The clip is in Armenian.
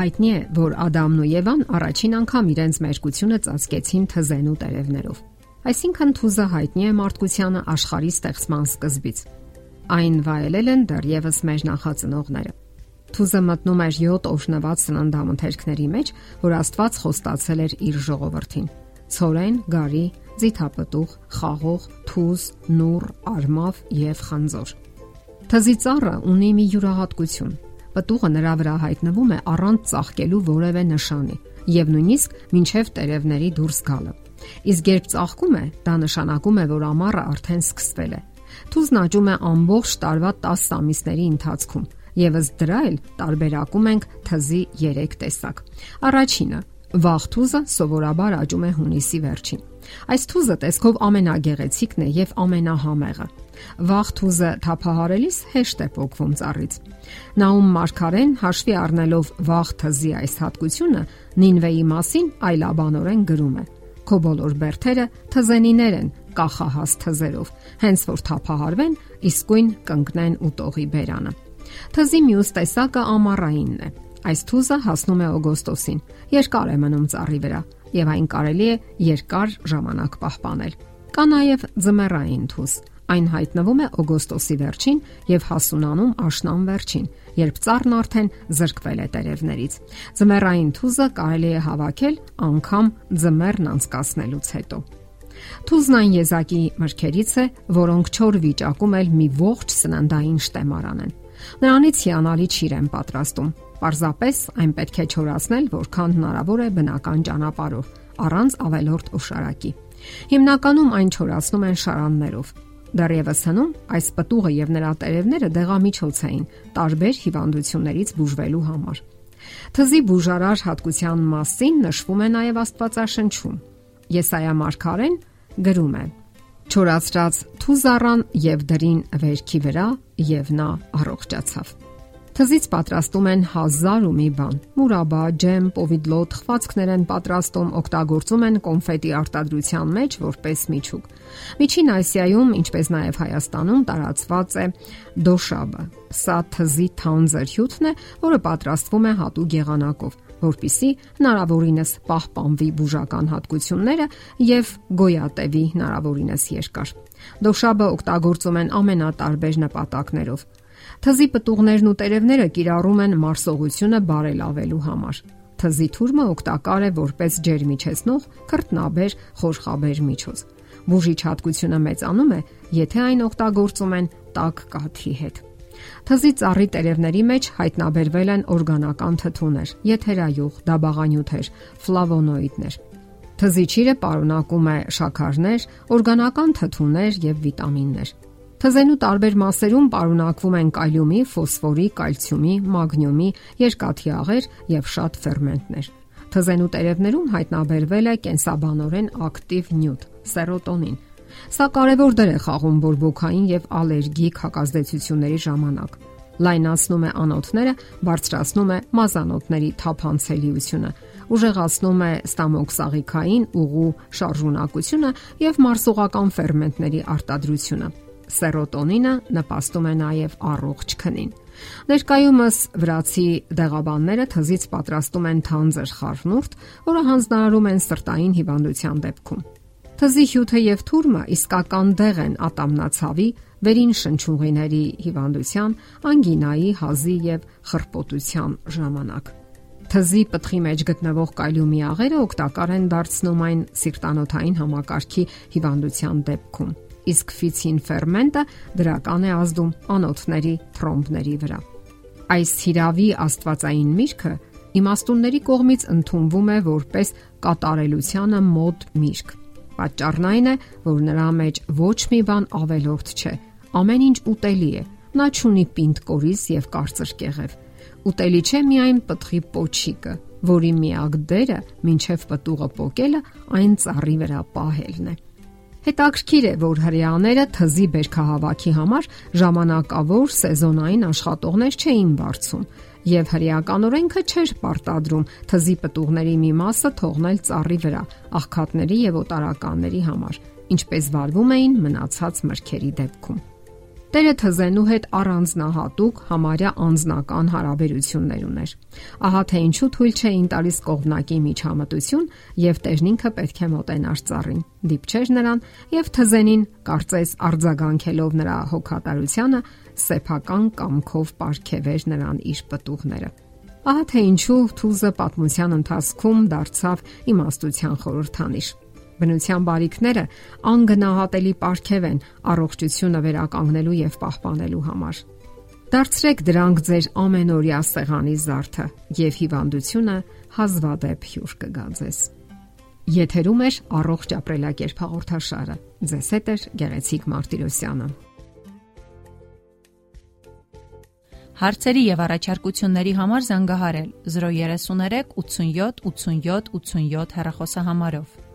Հայտնի է, որ Ադամն ու Եվան առաջին անգամ իրենց մերկությունը ծածկեցին թզենու տերևներով։ Այսինքն թուզը հայտնի է մարդկությանը աշխարհի ստեղծման սկզբից։ Այն վայելել են դեռևս մեր նախածնողները։ Թուզը մտնում էր 7 օշնված սննդամթերքների մեջ, որ Աստված խոստացել էր իր ժողովրդին։ Ցորեն, գարի, ձիթապտուղ, խաղող, թուզ, նուռ, արմավ եւ խանձոր։ Թզի ծառը ունի մի յուրահատկություն պտուղը նրա վրա հայտնվում է առանց ծաղկելու որևէ նշանի եւ նույնիսկ մինչև տերևների դուրս գալը։ Իսկ երբ ծաղկում է, դա նշանակում է, որ ամառը արդեն սկսվել է։ Թուզն աճում է ամբողջ տարվա 10 ամիսների ընթացքում։ Եվս դրա էլ տարբերակում ենք թզի 3 տեսակ։ Առաջինը՝ վաղ թուզը սովորաբար աճում է հունիսի վերջին։ Այս թուզը տեսքով ամենագեղեցիկն է եւ ամենահամեղը։ Վաղ թուզը թափահարելիս հեշտ է փոկվում ծառից։ Նաում Մարկարեն հաշվի առնելով վաղ թզի այս հատկությունը Նինվեի մասին այլաբանորեն գրում է. Քո բոլոր բերթերը թզենիներ են կախահաս թզերով, հենց որ թափահարվեն, իսկույն կընկնեն ուտողի բերանը։ Թզի մյուս տեսակը ամառայինն է։ Այս թուզը հասնում է օգոստոսին։ Երկար է մնում ծառի վրա եւ այն կարելի է երկար ժամանակ պահպանել։ Կա նաեւ ձմեռային թուզ, Այն հայտնվում է օգոստոսի վերջին եւ հասունանում աշնան վերջին, երբ ծառն արդեն զրկվել է տերևներից։ Ձմեռային թուզը կարելի է հավաքել անգամ ձմեռն անցկացնելուց հետո։ Թուզն այն եզակի մրգերից է, որոնք չոր վիճակում էլ մի ողջ սննդային շտեմարան են։ Նրանից հիանալի ճիր են պատրաստում։ Պարզապես այն պետք է չորացնել, որքան հնարավոր է բնական ճանապարհով, առանց ավելորդ օշարակի։ Հիմնականում այն չորացնում են շարաններով, Դեռևս հնում այս պտուղը եւ նրա տերևները դեղամիջոց էին տարբեր հիվանդություններից բուժվելու համար։ Թզի բուժարար հատկության մասին նշվում է նաև Աստվածաշնչում։ Եսայա մարգարեն գրում է. Չորացած թուզառան եւ դրին վերքի վրա եւ նա առողջացավ։ Թզից պատրաստում են հազար ու մի բան։ Մուրաբա, ջեմ, պովիդլոտ, խվածքներ են պատրաստում, օգտագործում են կոնֆետի արտադրության մեջ որպես միջուկ։ Միջին Ասիայում, ինչպես նաև Հայաստանում տարածված է դոշաբը։ Սա թզի թանձր հյութն է, որը պատրաստվում է հատուկ եղանակով որpիսի հնարավորինս պահպանվի բուժական հատկությունները եւ գոյատևի հնարավորինս երկար։ Դոշաբը օգտագործում են ամենատարբեր նպատակներով Թզի պտուղներն ու տերևները կիրառում են մարսողությունը բարելավելու համար։ Թզի թուրմը օգտակար է որպես ջերմիչեցնող քրտնաբեր խորխաբեր միջոց։ Բուժիչ հատկությունը մեծանում է, եթե այն օգտագործում են տաք կաթի հետ։ Թզի ծառի տերևների մեջ հայտնաբերվել են օրգանական թթուներ, եթերայուղ, դաբաղանյութեր, ֆլավոնոիդներ։ Թզի ճիրը պարունակում է շաքարներ, օրգանական թթուներ եւ վիտամիններ։ Թզենու տարբեր մասերում պարունակվում են կալիումի, ֆոսֆորի, կալցիումի, մագնիումի, երկաթի աղեր եւ շատ ферментներ։ Թզենու տերևներում հայտնաբերվել է կենսաբանորեն ակտիվ նյութ՝ սերոտոնին։ Սա կարևոր դեր է խաղում բորբոքային եւ ալերգիկ հակազդեցությունների ժամանակ։ Լայնացնում է անոթները, բարձրացնում է մազանոթների թափանցելիությունը, ուժեղացնում է ստամոքսաղիքային ուղու շարժունակությունը եւ մարսողական ферментների արտադրությունը սերոտոնինը նպաստում է նաև առողջ քնին։ Ներկայումս վրացի դեղաբանները թզից պատրաստում են թանձր խառնուրդ, որը հանձնարարում են սրտային հիվանդության դեպքում։ Թզի հյութը եւ թուրմը իսկական դեղ են ատամնացավի, վերին շնչուղիների հիվանդության, անգինայի, հազի եւ խրպոտության ժամանակ։ Թզի պտղի մեջ գտնվող կալիումի աղերը օգտակար են դարձնում այն սիրտանոթային համակարգի հիվանդության դեպքում իսկ ֆիցին ферմենտը դրական է ազդում անոթների թրոմբների վրա։ Այս հիրավի աստվածային միրգը իմաստունների կողմից ընդունվում է որպես կատարելությանը մոտ միրգ։ Պատճառն այն է, որ նրա մեջ ոչ մի բան ավելորդ չէ։ Ամեն ինչ ուտելի է։ Նա ճունի պինդ կորիզ եւ կարծր կեղև։ Ուտելի չէ միայն պտղի պոչիկը, որի միակ դերը, ինչև պտուղը պոկելը, այն ծառի վրա պահելն է։ Հետաքրքիր է, որ հрьяաները թզի բերքահավաքի համար ժամանակավոր սեզոնային աշխատողներ չէին բարձում եւ հрьяականորենքը չէր պարտադրում թզի պտուղների մի մասը թողնել ծառի վրա աղքատների եւ օտարականների համար, ինչպես վարվում էին մնացած մրգերի դեպքում։ Տերը թզենու հետ առանձնահատուկ համարյա անznական հարաբերություններ ուներ։ Ահա թե ինչու թույլ չէին տալիս կողմնակի միջամտություն եւ Տերն ինքը պետք է մոտենար ծառին, դիպչեր նրան եւ թզենին կարծես արձագանքելով նրա հոգատարությանը սեփական կամքով ապարգևեր նրան իր պտուղները։ Ահա թե ինչու Թուզը պատմության ընթացքում դարձավ իմաստության խորհրդանիշ բնության բարիքները անգնահատելի պարգև են առողջությունը վերականգնելու եւ պահպանելու համար։ Դարձրեք դրանք ձեր ամենօրյա սեղանի զարդը եւ հիվանդությունը հազվադեպ հյուր կգա ձեզ։ Եթերում է առողջ ապրելակերպ հաղորդաշարը։ Ձեզ հետ է Գեղեցիկ Մարտիրոսյանը։ Հարցերի եւ առաջարկությունների համար զանգահարել 033 87 87 87 հեռախոսահամարով։